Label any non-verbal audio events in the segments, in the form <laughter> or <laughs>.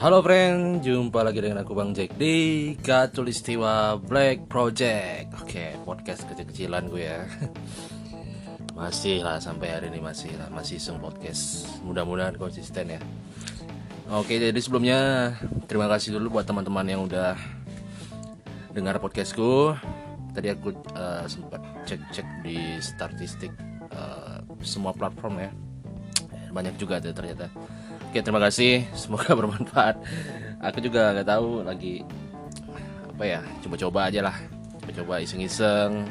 Halo friend, jumpa lagi dengan aku Bang Jack di Katulistiwa Black Project. Oke, podcast kecil-kecilan gue ya. <laughs> Masih lah sampai hari ini masih lah, masih iseng podcast. Mudah-mudahan konsisten ya. Oke, jadi sebelumnya terima kasih dulu buat teman-teman yang udah dengar podcastku. Tadi aku uh, sempat cek-cek di statistik uh, semua platform ya. Banyak juga tuh ternyata Oke terima kasih. <laughs> Semoga bermanfaat. Aku juga nggak tahu lagi apa ya coba-coba aja lah. Coba-coba iseng-iseng.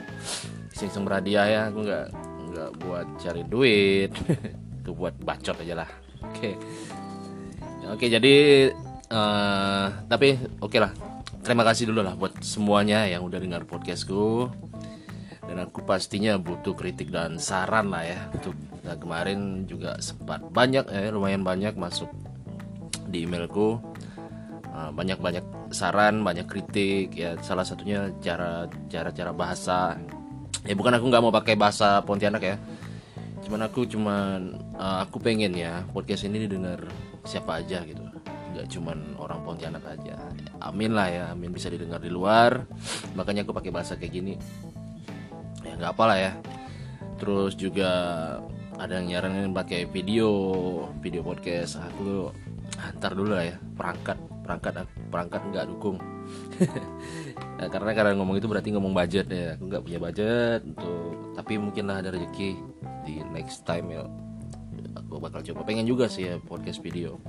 Iseng-iseng berhadiah ya. Aku nggak nggak buat cari duit. <laughs> Itu buat bacot aja lah. Oke. Oke jadi uh, tapi oke okay lah. Terima kasih dulu lah buat semuanya yang udah dengar podcastku. Dan aku pastinya butuh kritik dan saran lah ya untuk nah, kemarin juga sempat banyak ya lumayan banyak masuk di emailku. Uh, banyak banyak saran banyak kritik ya salah satunya cara cara cara bahasa. Ya bukan aku nggak mau pakai bahasa Pontianak ya. Cuman aku cuman uh, aku pengen ya podcast ini didengar siapa aja gitu. Nggak cuman orang Pontianak aja. Amin lah ya amin bisa didengar di luar. Makanya aku pakai bahasa kayak gini. Ya nggak apa lah ya. Terus juga ada yang nyaranin pakai video video podcast. Aku antar dulu lah ya. Perangkat perangkat perangkat nggak dukung. <laughs> Nah, karena karena ngomong itu berarti ngomong budget ya. Aku nggak punya budget untuk tapi mungkin lah ada rezeki di next time ya. Aku bakal coba. Pengen juga sih ya podcast video.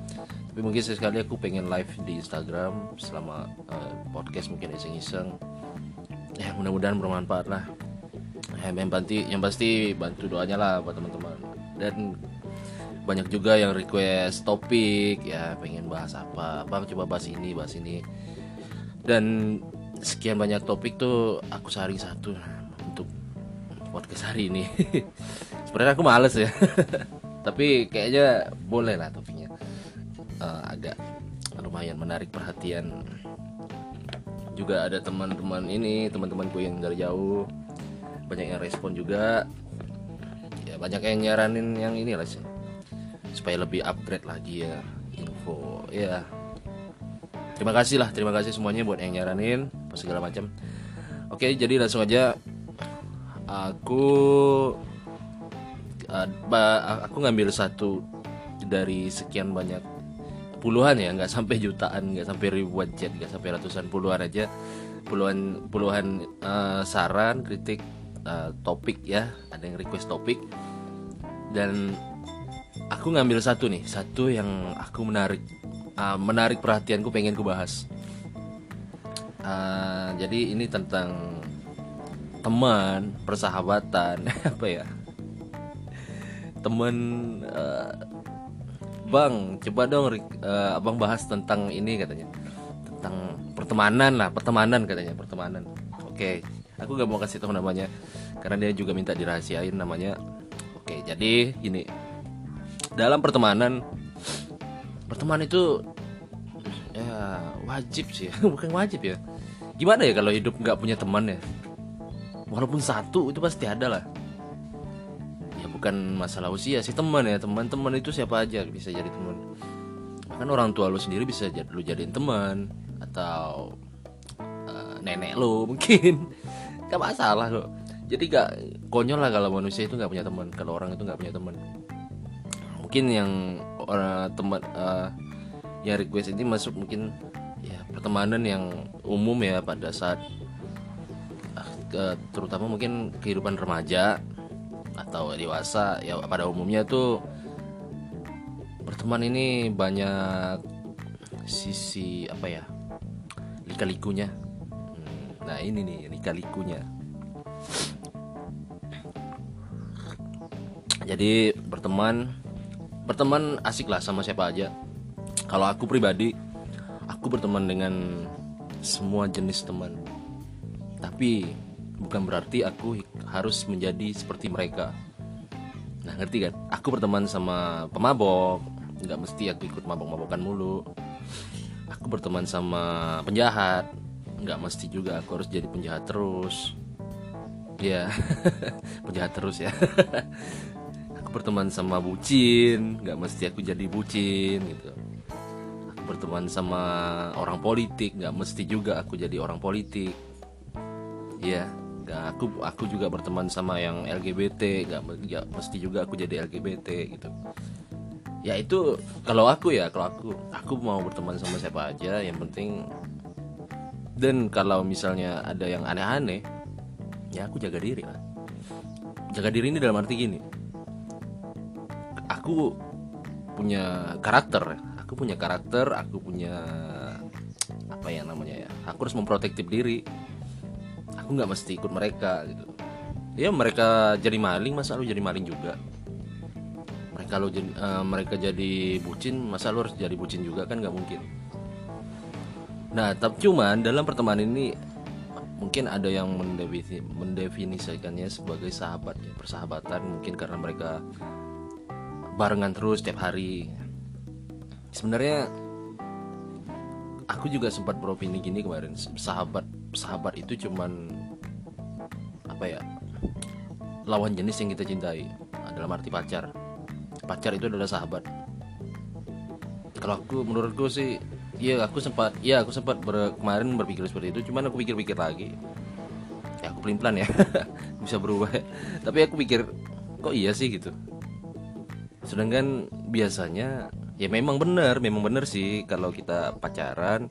Tapi mungkin sekali aku pengen live di Instagram selama uh, podcast mungkin iseng-iseng. Ya mudah-mudahan bermanfaat lah ya, yang pasti yang pasti bantu doanya lah buat teman-teman. Dan banyak juga yang request topik ya pengen bahas apa. Bang coba bahas ini bahas ini. Dan sekian banyak topik tuh aku saring satu untuk podcast hari ini. <laughs> Sebenarnya aku males ya. <laughs> Tapi kayaknya boleh lah topiknya. Uh, agak lumayan menarik perhatian. Juga ada teman-teman ini teman-temanku yang dari jauh banyak yang respon juga. Ya banyak yang nyaranin yang ini lah sih. Supaya lebih upgrade lagi ya info. Ya. Terima kasih lah terima kasih semuanya buat yang nyaranin apa segala macam. Oke jadi langsung aja. Aku uh, aku ngambil satu dari sekian banyak puluhan ya nggak sampai jutaan nggak sampai ribuan chat nggak sampai ratusan puluhan aja. Puluhan puluhan uh, saran kritik uh, topik ya ada yang request topik. Dan aku ngambil satu nih satu yang aku menarik uh, menarik perhatianku pengen ku bahas. Uh, jadi ini tentang teman persahabatan <laughs> apa ya? Teman uh, bang coba dong uh, abang bahas tentang ini katanya. Tentang pertemanan lah pertemanan katanya pertemanan. Oke aku gak mau kasih tahu namanya karena dia juga minta dirahasiain namanya. Oke jadi ini dalam pertemanan pertemanan itu ya wajib sih <laughs> bukan wajib ya. Gimana ya kalau hidup nggak punya teman ya? Walaupun satu itu pasti ada lah. Ya bukan masalah usia sih teman ya. Teman-teman itu siapa aja bisa jadi teman. Bahkan orang tua lu sendiri bisa jadi lu jadiin teman. Atau uh, nenek lu <laughs> mungkin gak masalah kok. Jadi gak konyol lah kalau manusia itu gak punya teman. Kalau orang itu gak punya teman. Mungkin yang orang teman uh, yang request ini masuk mungkin ya pertemanan yang umum ya pada saat uh, ke, terutama mungkin kehidupan remaja atau dewasa. Ya pada umumnya tuh berteman ini banyak sisi apa ya lika-likunya Nah ini nih lika-likunya Jadi berteman Berteman asik lah sama siapa aja. Kalau aku pribadi Aku berteman dengan semua jenis teman. Tapi bukan berarti aku harus menjadi seperti mereka. Nah ngerti kan? Aku berteman sama pemabok. Nggak mesti aku ikut mabok-mabokan mulu. Aku berteman sama penjahat nggak mesti juga aku harus jadi penjahat terus. Ya <laughs> penjahat terus ya. Aku berteman sama bucin nggak mesti aku jadi bucin gitu. Aku berteman sama orang politik nggak mesti juga aku jadi orang politik. Ya nggak aku aku juga berteman sama yang LGBT nggak nggak mesti juga aku jadi LGBT gitu. Ya itu kalau aku ya kalau aku aku mau berteman sama siapa aja yang penting dan kalau misalnya ada yang aneh-aneh ya aku jaga diri lah. Jaga diri ini dalam arti gini. Aku punya karakter aku punya karakter aku punya apa ya namanya ya aku harus memprotektif diri. Aku nggak mesti ikut mereka gitu. Ya mereka jadi maling masa lu jadi maling juga? Mereka lu uh, mereka jadi bucin masa lu harus jadi bucin juga? Kan nggak mungkin nah tapi cuman dalam pertemanan ini mungkin ada yang mendefinisikannya sebagai sahabat ya persahabatan mungkin karena mereka barengan terus setiap hari. Sebenarnya aku juga sempat beropini gini kemarin sahabat sahabat itu cuman apa ya lawan jenis yang kita cintai dalam arti pacar. Pacar itu adalah sahabat. Kalau aku menurutku sih Iya aku sempat ya aku sempat ber, kemarin berpikir seperti itu cuman aku pikir-pikir lagi. Ya aku pelin pelan ya <laughs> bisa berubah. Tapi aku pikir kok iya sih gitu. Sedangkan biasanya ya memang benar memang benar sih kalau kita pacaran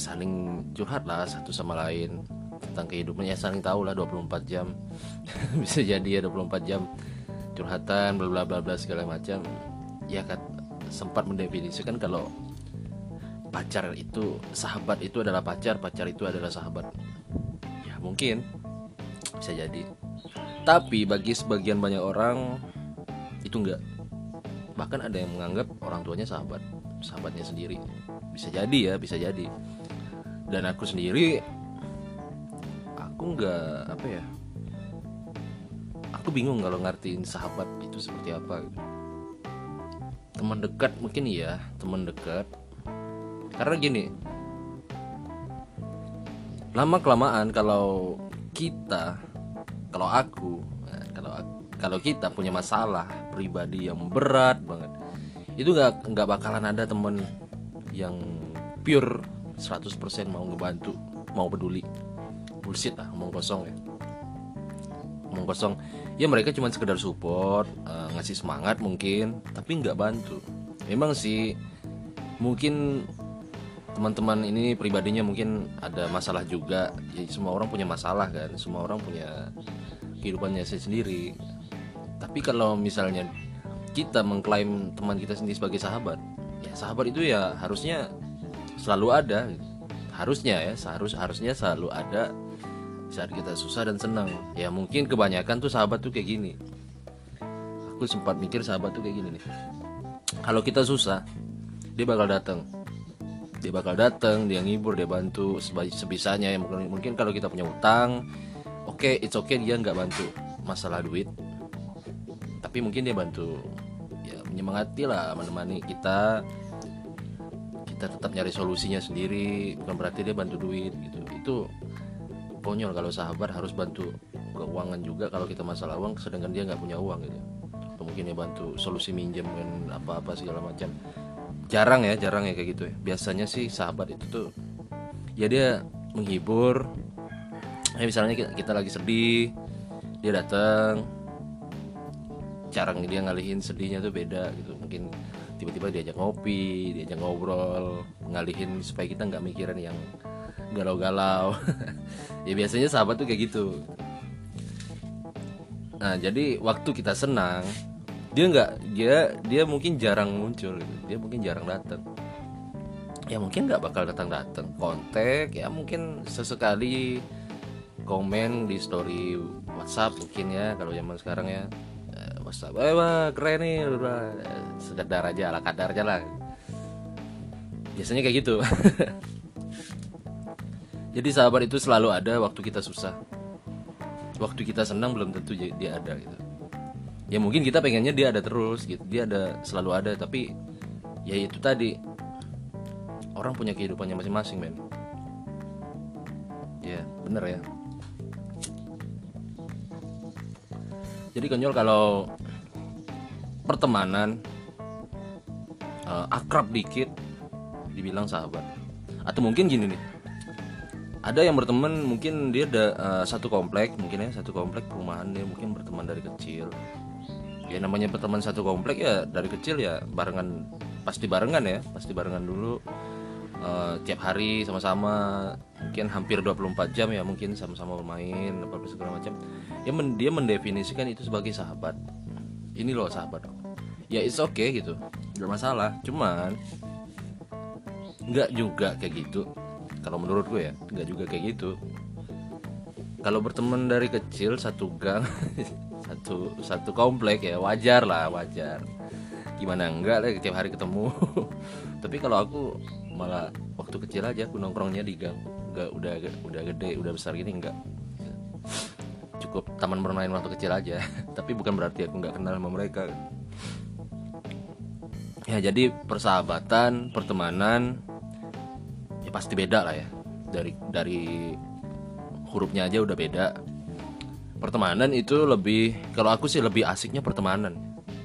saling curhat lah satu sama lain. Tentang kehidupannya saling tahu lah 24 jam. <laughs> Bisa jadi ya 24 jam curhatan bla bla bla segala macam. Ya kan sempat mendefinisikan kalau pacar itu sahabat itu adalah pacar pacar itu adalah sahabat. Ya mungkin. Bisa jadi. Tapi bagi sebagian banyak orang itu enggak. Bahkan ada yang menganggap orang tuanya sahabat sahabatnya sendiri. Bisa jadi ya bisa jadi. Dan aku sendiri aku enggak apa ya aku bingung kalau ngertiin sahabat itu seperti apa. Teman dekat mungkin iya teman dekat karena gini lama kelamaan kalau kita kalau aku nah, kalau kalau kita punya masalah pribadi yang berat banget itu nggak nggak bakalan ada temen yang pure 100% mau ngebantu mau peduli. Bullshit lah ngomong kosong ya. Ngomong kosong. Ya mereka cuma sekedar support uh, ngasih semangat mungkin tapi nggak bantu. Memang sih mungkin teman-teman ini pribadinya mungkin ada masalah juga. Ya, semua orang punya masalah kan semua orang punya kehidupannya sendiri. Tapi kalau misalnya kita mengklaim teman kita sendiri sebagai sahabat ya sahabat itu ya harusnya selalu ada. Harusnya ya seharus harusnya selalu ada. Saat kita susah dan senang. Ya mungkin kebanyakan tuh sahabat tuh kayak gini. Aku sempat mikir sahabat tuh kayak gini nih. Kalau kita susah dia bakal datang dia bakal datang dia ngibur dia bantu sebisanya. Ya mungkin mungkin kalau kita punya utang oke okay, it's okay dia nggak bantu masalah duit. Tapi mungkin dia bantu ya menyemangati lah menemani kita. Kita tetap nyari solusinya sendiri bukan berarti dia bantu duit gitu. Itu konyol kalau sahabat harus bantu keuangan juga kalau kita masalah uang sedangkan dia nggak punya uang gitu. Atau mungkin dia bantu solusi minjem dan apa-apa segala macam jarang ya jarang ya kayak gitu ya. Biasanya sih sahabat itu tuh ya dia menghibur. Ya misalnya kita, kita lagi sedih dia datang cara dia ngalihin sedihnya tuh beda gitu. Mungkin tiba-tiba diajak ngopi diajak ngobrol ngalihin supaya kita nggak mikirin yang galau-galau. <laughs> Ya biasanya sahabat tuh kayak gitu. Nah jadi waktu kita senang dia nggak dia dia mungkin jarang muncul gitu. dia mungkin jarang datang ya mungkin nggak bakal datang datang kontak ya mungkin sesekali komen di story WhatsApp mungkin ya kalau zaman sekarang ya. Eh, WhatsApp eh wah keren nih udah sekedar aja ala kadar aja lah. Biasanya kayak gitu. <laughs> Jadi sahabat itu selalu ada waktu kita susah. Waktu kita senang belum tentu dia ada gitu ya mungkin kita pengennya dia ada terus gitu dia ada selalu ada tapi ya itu tadi. Orang punya kehidupannya masing-masing men. Ya bener ya. Jadi konyol kalau pertemanan uh, akrab dikit dibilang sahabat. Atau mungkin gini nih ada yang berteman mungkin dia ada uh, satu komplek mungkin ya satu komplek perumahan dia mungkin berteman dari kecil ya namanya berteman satu komplek ya dari kecil ya barengan pasti barengan ya pasti barengan dulu. Uh, tiap hari sama-sama mungkin hampir 24 jam ya mungkin sama-sama bermain apa segala macam. Ya men dia mendefinisikan itu sebagai sahabat. Ini loh sahabat ya it's okay gitu gak masalah. Cuman nggak juga kayak gitu. Kalau menurut gue ya nggak juga kayak gitu. Kalau berteman dari kecil satu gang <laughs> satu satu komplek ya wajar lah wajar. Gimana enggak lah tiap hari ketemu. <laughs> Tapi kalau aku malah waktu kecil aja aku nongkrongnya di gang. Enggak udah udah gede udah besar gini enggak. Cukup taman bermain waktu kecil aja. <laughs> Tapi bukan berarti aku nggak kenal sama mereka. Ya jadi persahabatan pertemanan ya pasti beda lah ya. Dari dari hurufnya aja udah beda pertemanan itu lebih kalau aku sih lebih asiknya pertemanan.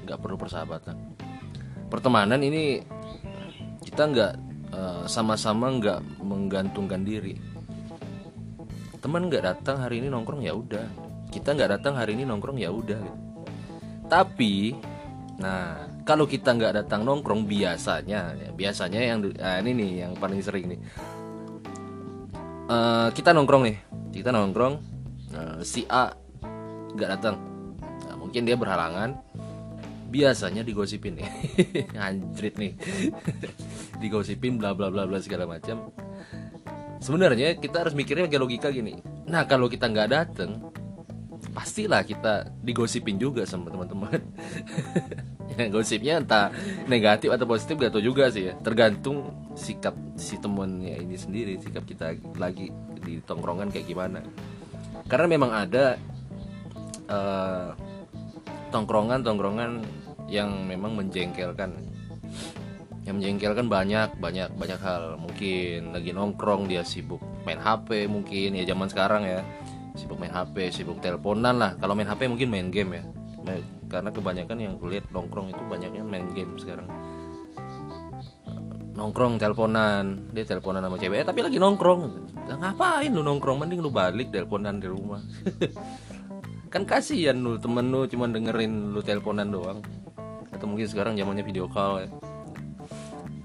Nggak perlu persahabatan. Pertemanan ini kita nggak uh, sama-sama nggak menggantungkan diri. Teman nggak datang hari ini nongkrong ya udah. Kita nggak datang hari ini nongkrong ya udah gitu. tapi nah kalau kita nggak datang nongkrong biasanya ya, biasanya yang nah ini nih yang paling sering nih. Uh, kita nongkrong nih. Kita nongkrong uh, si A nggak datang. Nah, mungkin dia berhalangan. Biasanya digosipin nih. <laughs> Anjrit nih. <laughs> Digosipin bla bla bla bla segala macam. Sebenarnya kita harus mikirnya pakai logika gini. Nah kalau kita nggak datang pastilah kita digosipin juga sama teman-teman. <laughs> Ya, gosipnya entah negatif atau positif gak tau juga sih ya. Tergantung sikap si temennya ini sendiri sikap kita lagi di tongkrongan kayak gimana. Karena memang ada uh, tongkrongan-tongkrongan yang memang menjengkelkan. Yang menjengkelkan banyak banyak banyak hal. Mungkin lagi nongkrong dia sibuk main HP mungkin. Ya zaman sekarang ya. Sibuk main HP sibuk teleponan lah. Kalau main HP mungkin main game ya. Karena kebanyakan yang kulihat nongkrong itu banyaknya main game sekarang. Nongkrong teleponan. Dia teleponan sama cewek. Eh, tapi lagi nongkrong. Ngapain lu nongkrong? Mending lu balik teleponan di rumah <laughs> kan kasihan lu temen lu cuma dengerin lu teleponan doang. Atau mungkin sekarang zamannya video call ya.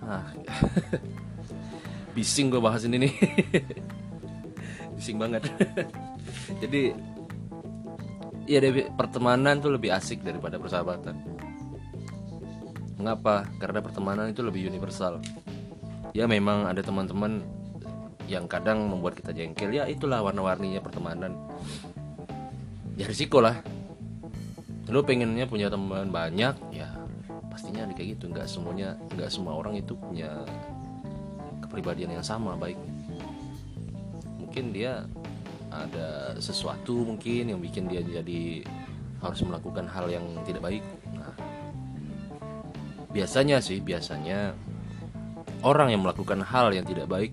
Ah. <laughs> Bising gue bahas ini. Nih <laughs> bising banget. <laughs> Jadi ya pertemanan tuh lebih asik daripada persahabatan. Mengapa? Karena pertemanan itu lebih universal. Ya memang ada teman-teman yang kadang membuat kita jengkel. Ya itulah warna-warninya pertemanan ya risiko lah. Lu pengennya punya teman banyak ya pastinya kayak gitu. Nggak semuanya nggak semua orang itu punya kepribadian yang sama baik mungkin dia ada sesuatu mungkin yang bikin dia jadi harus melakukan hal yang tidak baik. Nah biasanya sih biasanya orang yang melakukan hal yang tidak baik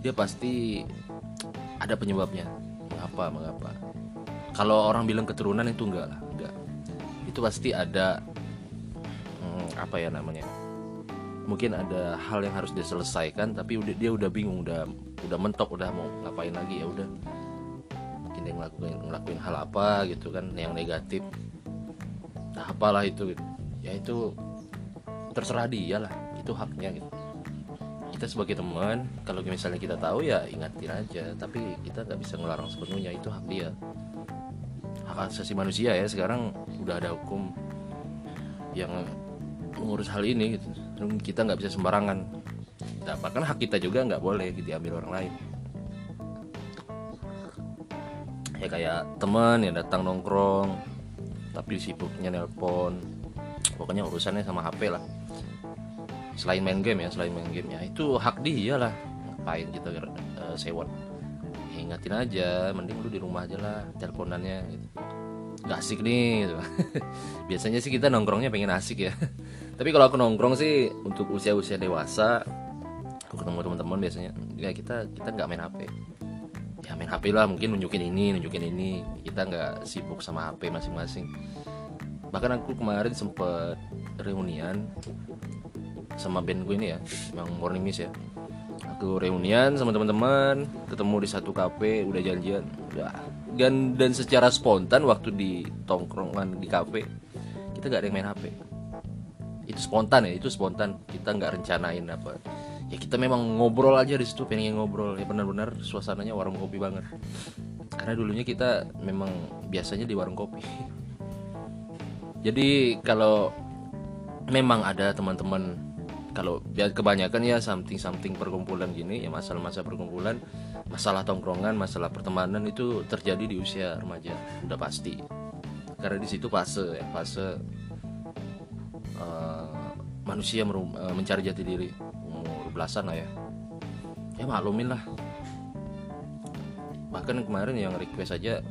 dia pasti ada penyebabnya. Mengapa mengapa kalau orang bilang keturunan itu enggak lah enggak. Itu pasti ada hmm, apa ya namanya mungkin ada hal yang harus diselesaikan tapi udah dia udah bingung udah udah mentok udah mau ngapain lagi ya udah. Mungkin dia ngelakuin ngelakuin hal apa gitu kan yang negatif. Nah apalah itu gitu. Ya itu terserah dia lah itu haknya gitu. Kita sebagai teman kalau misalnya kita tahu ya ingatin aja. Tapi kita nggak bisa ngelarang sepenuhnya itu hak dia hak asasi manusia ya sekarang udah ada hukum yang mengurus hal ini gitu. Kita nggak bisa sembarangan. Nah, bahkan hak kita juga nggak boleh diambil orang lain. Ya kayak teman yang datang nongkrong tapi sibuknya nelpon. Pokoknya urusannya sama HP lah. Selain main game ya selain main game ya. Itu hak dia lah. Ngapain kita uh, sewa ya, ingatin aja mending lu di rumah aja lah teleponannya gitu. Gak asik nih gitu. <laughs> biasanya sih kita nongkrongnya pengen asik ya. <laughs> Tapi kalau aku nongkrong sih untuk usia-usia dewasa aku ketemu teman-teman biasanya ya kita kita nggak main HP ya main HP lah mungkin nunjukin ini nunjukin ini. Kita nggak sibuk sama HP masing-masing. Bahkan aku kemarin sempet reunian sama band gue ini ya yang morning miss ya. Aku reunian sama teman-teman ketemu di satu kafe udah janjian udah dan dan secara spontan waktu di tongkrongan di kafe kita nggak ada yang main hp itu spontan ya itu spontan. Kita nggak rencanain apa. Ya kita memang ngobrol aja di situ pengen ngobrol. Ya benar-benar suasananya warung kopi banget. Karena dulunya kita memang biasanya di warung kopi. <laughs> Jadi kalau memang ada teman-teman kalau biar kebanyakan ya something something perkumpulan gini ya masalah masa perkumpulan masalah tongkrongan masalah pertemanan itu terjadi di usia remaja udah pasti. Karena di situ fase ya fase uh, manusia uh, mencari jati diri. Umur belasan lah ya. Ya maklumin lah. Bahkan kemarin yang request aja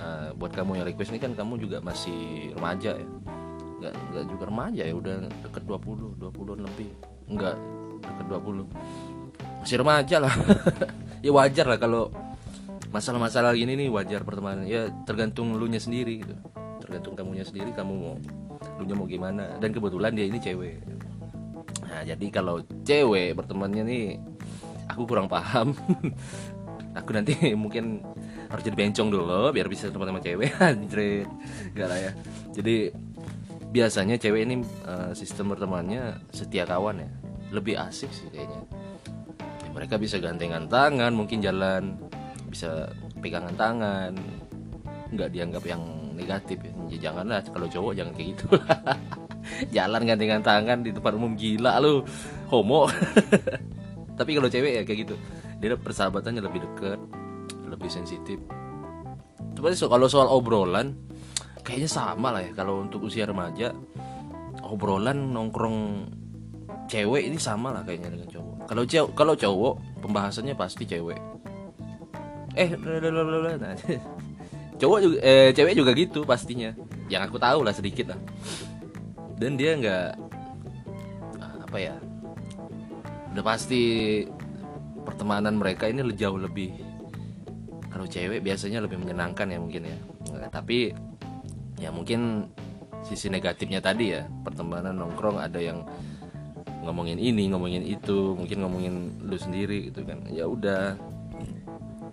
nah, buat kamu yang request ini kan kamu juga masih remaja ya nggak nggak juga remaja ya udah deket 20 20 lebih. Nggak deket 20 masih remaja lah. <laughs> Ya wajar lah kalau masalah-masalah gini nih wajar pertemanan. Ya tergantung lu nya sendiri gitu. Tergantung kamunya sendiri kamu mau lu nya mau gimana. Dan kebetulan dia ini cewek. Nah jadi kalau cewek bertemannya nih aku kurang paham. <laughs> Aku nanti <laughs> mungkin harus jadi bencong dulu biar bisa teman sama cewek. Anjrit gak lah ya. Jadi biasanya cewek ini uh, sistem bertemannya setia kawan ya. Lebih asik sih kayaknya. Ya, mereka bisa gantengan tangan mungkin jalan bisa pegangan tangan. Nggak dianggap yang negatif ya, ya janganlah kalau cowok jangan kayak gitu. <laughs> Jalan gantengan tangan di tempat umum gila lu homo. <laughs> Tapi kalau cewek ya kayak gitu. Dia persahabatannya lebih dekat lebih sensitif. Tapi kalau soal obrolan kayaknya sama lah ya kalau untuk usia remaja obrolan nongkrong cewek ini sama lah kayaknya dengan cowok. Kalau cowok kalau cowok pembahasannya pasti cewek. Eh nah, <laughs> cowok juga eh, cewek juga gitu pastinya. Yang aku tahu lah sedikit lah. Dan dia nggak apa ya udah pasti pertemanan mereka ini jauh lebih kalau cewek biasanya lebih menyenangkan ya mungkin ya. Tapi ya mungkin sisi negatifnya tadi ya pertemanan nongkrong ada yang ngomongin ini ngomongin itu mungkin ngomongin lu sendiri gitu kan. Ya udah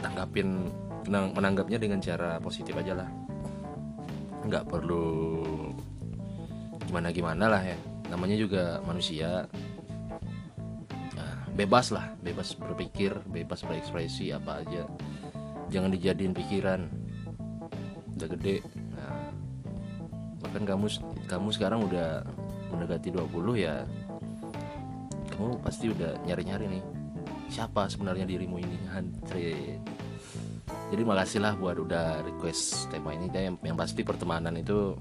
tanggapin menanggapnya dengan cara positif aja lah. Nggak perlu gimana gimana lah ya. Namanya juga manusia. Nah, bebas lah bebas berpikir bebas berekspresi apa aja. Jangan dijadiin pikiran. Udah gede bahkan kamu kamu sekarang udah mendekati 20 ya kamu pasti udah nyari-nyari nih siapa sebenarnya dirimu ini? Andre. Jadi makasihlah buat udah request tema ini. Yang, yang pasti pertemanan itu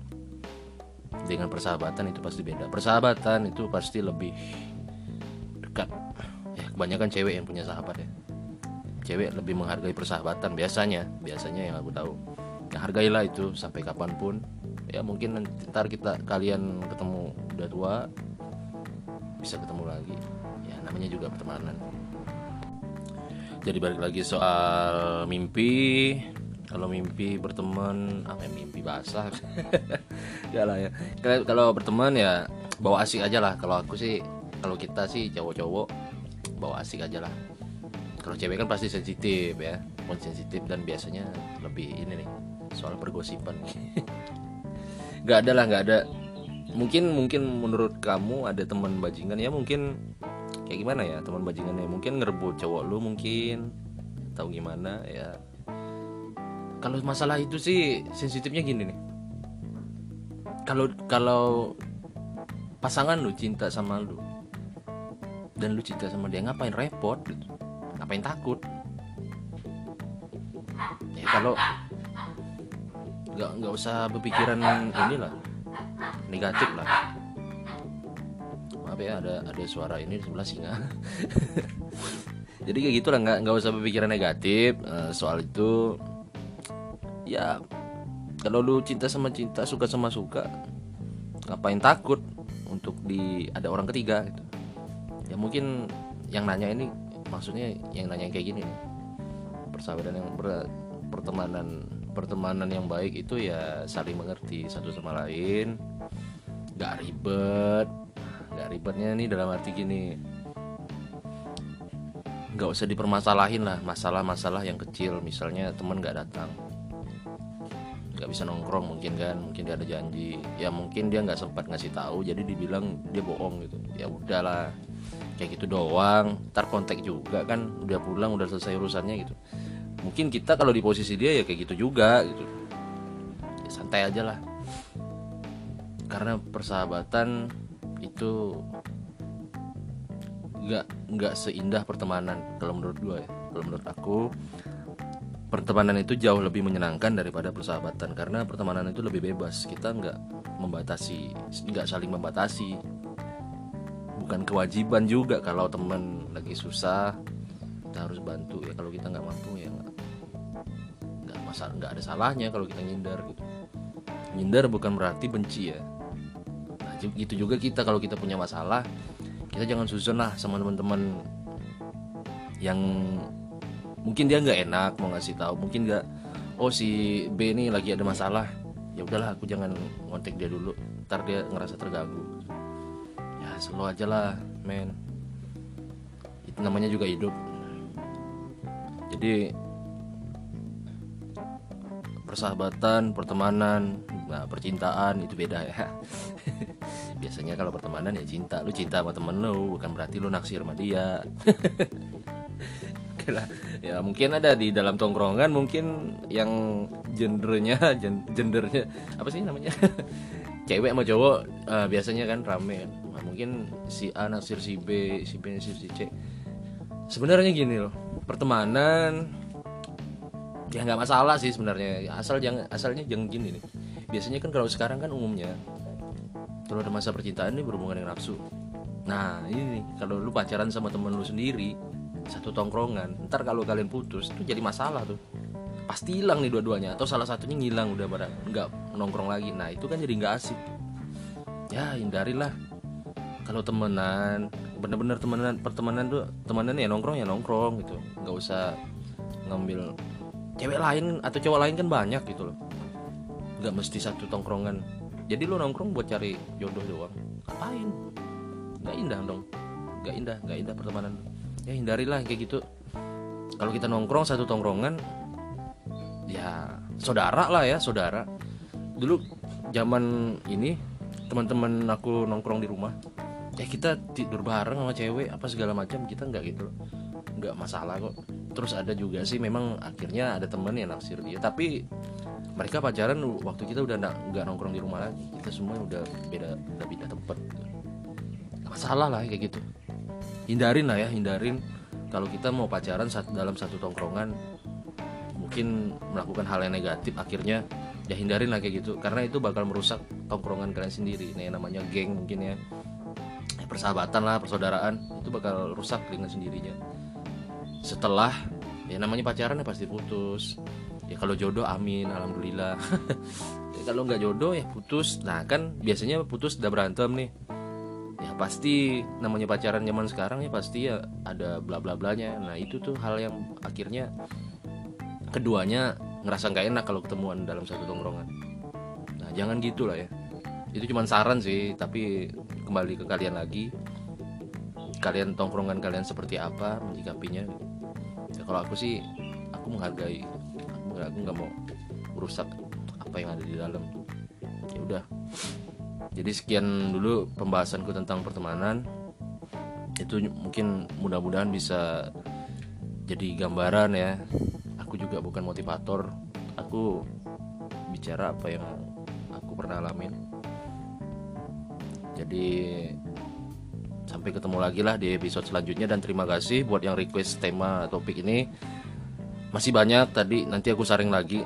dengan persahabatan itu pasti beda. Persahabatan itu pasti lebih dekat. Ya kebanyakan cewek yang punya sahabat ya. Cewek lebih menghargai persahabatan biasanya. Biasanya yang aku tahu. Ya hargailah itu sampai kapan pun ya mungkin ntar kita kalian ketemu udah tua bisa ketemu lagi. Ya namanya juga pertemanan jadi balik lagi soal mimpi. Kalau mimpi berteman apa ya, mimpi basah? <laughs> Ya. Lah ya kalau berteman ya bawa asik aja lah. Kalau aku sih kalau kita sih cowok-cowok bawa asik aja lah. Kalau cewek kan pasti sensitif ya. Pun sensitif dan biasanya lebih ini nih soal pergosipan <laughs> nggak ada lah nggak ada. Mungkin mungkin menurut kamu ada teman bajingan ya mungkin kayak gimana ya teman bajingannya mungkin ngerebut cowok lu mungkin tahu gimana ya. Kalau masalah itu sih sensitifnya gini nih. Kalau kalau pasangan lu cinta sama lu dan lu cinta sama dia ngapain repot gitu? Ngapain takut? Ya kalau nggak nggak usah berpikiran inilah negatif lah. Maaf ya ada ada suara ini di sebelah singa. <laughs> Jadi kayak gitulah nggak nggak usah berpikiran negatif uh, soal itu ya kalau lu cinta sama cinta suka sama suka ngapain takut untuk di ada orang ketiga gitu. Ya mungkin yang nanya ini maksudnya yang nanya kayak gini persahabatan yang ber, pertemanan pertemanan yang baik itu ya saling mengerti satu sama lain. Gak ribet. Nggak ribetnya nih dalam arti gini. Nggak usah dipermasalahin lah masalah-masalah yang kecil. Misalnya temen nggak datang. Nggak bisa nongkrong mungkin kan mungkin dia ada janji. Ya mungkin dia nggak sempat ngasih tahu jadi dibilang dia bohong gitu. Ya udahlah. Kayak gitu doang. Ntar kontak juga kan udah pulang udah selesai urusannya gitu mungkin kita kalau di posisi dia ya kayak gitu juga gitu. Ya, santai aja lah. Karena persahabatan itu nggak nggak seindah pertemanan kalau menurut gue ya. Kalau menurut aku pertemanan itu jauh lebih menyenangkan daripada persahabatan. Karena pertemanan itu lebih bebas. Kita nggak membatasi nggak saling membatasi. Bukan kewajiban juga kalau teman lagi susah kita harus bantu ya. Kalau kita nggak mampu ya masalah nggak ada salahnya kalau kita ngindar gitu. Ngindar bukan berarti benci ya. Nah gitu juga kita kalau kita punya masalah kita jangan susun lah sama teman-teman yang mungkin dia nggak enak mau ngasih tahu. Mungkin nggak oh si B ini lagi ada masalah. Ya udahlah aku jangan ngontek dia dulu. Ntar dia ngerasa terganggu. Ya selalu aja lah men. Itu namanya juga hidup. Jadi persahabatan pertemanan nah percintaan itu beda ya. <laughs> Biasanya kalau pertemanan ya cinta. Lu cinta sama temen lu bukan berarti lu naksir sama dia. <laughs> Ya mungkin ada di dalam tongkrongan mungkin yang gendernya gendernya apa sih namanya? <laughs> Cewek sama cowok uh, biasanya kan rame. Nah, mungkin si A naksir si B si B naksir si C. Sebenarnya gini loh pertemanan ya nggak masalah sih sebenarnya. Asal jangan asalnya jangan gini nih. Biasanya kan kalau sekarang kan umumnya kalau ada masa percintaan ini berhubungan dengan nafsu. Nah ini kalau lu pacaran sama temen lu sendiri satu tongkrongan ntar kalau kalian putus itu jadi masalah tuh. Pasti hilang nih dua-duanya atau salah satunya ngilang udah pada nggak nongkrong lagi. Nah itu kan jadi nggak asik. Ya hindarilah. Kalau temenan bener-bener temenan pertemanan tuh temenan ya nongkrong ya nongkrong gitu. Nggak usah ngambil cewek lain atau cowok lain kan banyak gitu loh. Nggak mesti satu tongkrongan. Jadi lo nongkrong buat cari jodoh doang. Ngapain? Nggak indah dong. Nggak indah nggak indah pertemanan. Ya hindarilah kayak gitu. Kalau kita nongkrong satu tongkrongan ya saudara lah ya saudara. Dulu zaman ini teman-teman aku nongkrong di rumah ya kita tidur bareng sama cewek apa segala macam kita nggak gitu nggak masalah kok terus ada juga sih memang akhirnya ada temen yang naksir dia. Tapi mereka pacaran waktu kita udah nggak nongkrong di rumah lagi. Kita semua udah beda udah beda tempat gitu. masalah lah kayak gitu. Hindarin lah ya hindarin. Kalau kita mau pacaran dalam satu tongkrongan mungkin melakukan hal yang negatif akhirnya ya hindarin lah kayak gitu. Karena itu bakal merusak tongkrongan kalian sendiri. Ini namanya geng mungkin ya. Eh, persahabatan lah persaudaraan itu bakal rusak dengan sendirinya setelah ya namanya pacaran ya pasti putus. Ya kalau jodoh amin alhamdulillah. <laughs> Ya, kalau nggak jodoh ya putus. Nah kan biasanya putus udah berantem nih. Pasti namanya pacaran zaman sekarang ya pasti ya ada bla bla blanya nah itu tuh hal yang akhirnya keduanya ngerasa nggak enak kalau ketemuan dalam satu tongkrongan. Nah jangan gitu lah ya. Itu cuma saran sih tapi kembali ke kalian lagi. Kalian tongkrongan kalian seperti apa menyikapinya. ya, kalau aku sih aku menghargai aku nggak mau merusak apa yang ada di dalam. Ya udah. Jadi sekian dulu pembahasanku tentang pertemanan. Itu mungkin mudah-mudahan bisa jadi gambaran ya. Aku juga bukan motivator. Aku bicara apa yang aku pernah alamin. Jadi sampai ketemu lagi lah di episode selanjutnya dan terima kasih buat yang request tema topik ini. Masih banyak tadi nanti aku saring lagi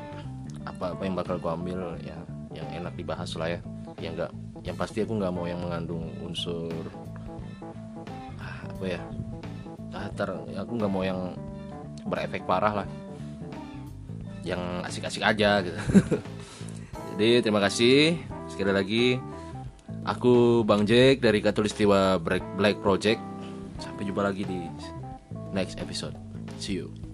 apa apa yang bakal aku ambil ya yang enak dibahas lah ya. Yang enggak yang pasti aku nggak mau yang mengandung unsur ah, apa ya ah, ter, aku nggak mau yang berefek parah lah. Yang asik-asik aja gitu. <laughs> Jadi terima kasih. Sekali lagi aku Bang Jack dari Katulistiwa Black Project. Sampai jumpa lagi di next episode. See you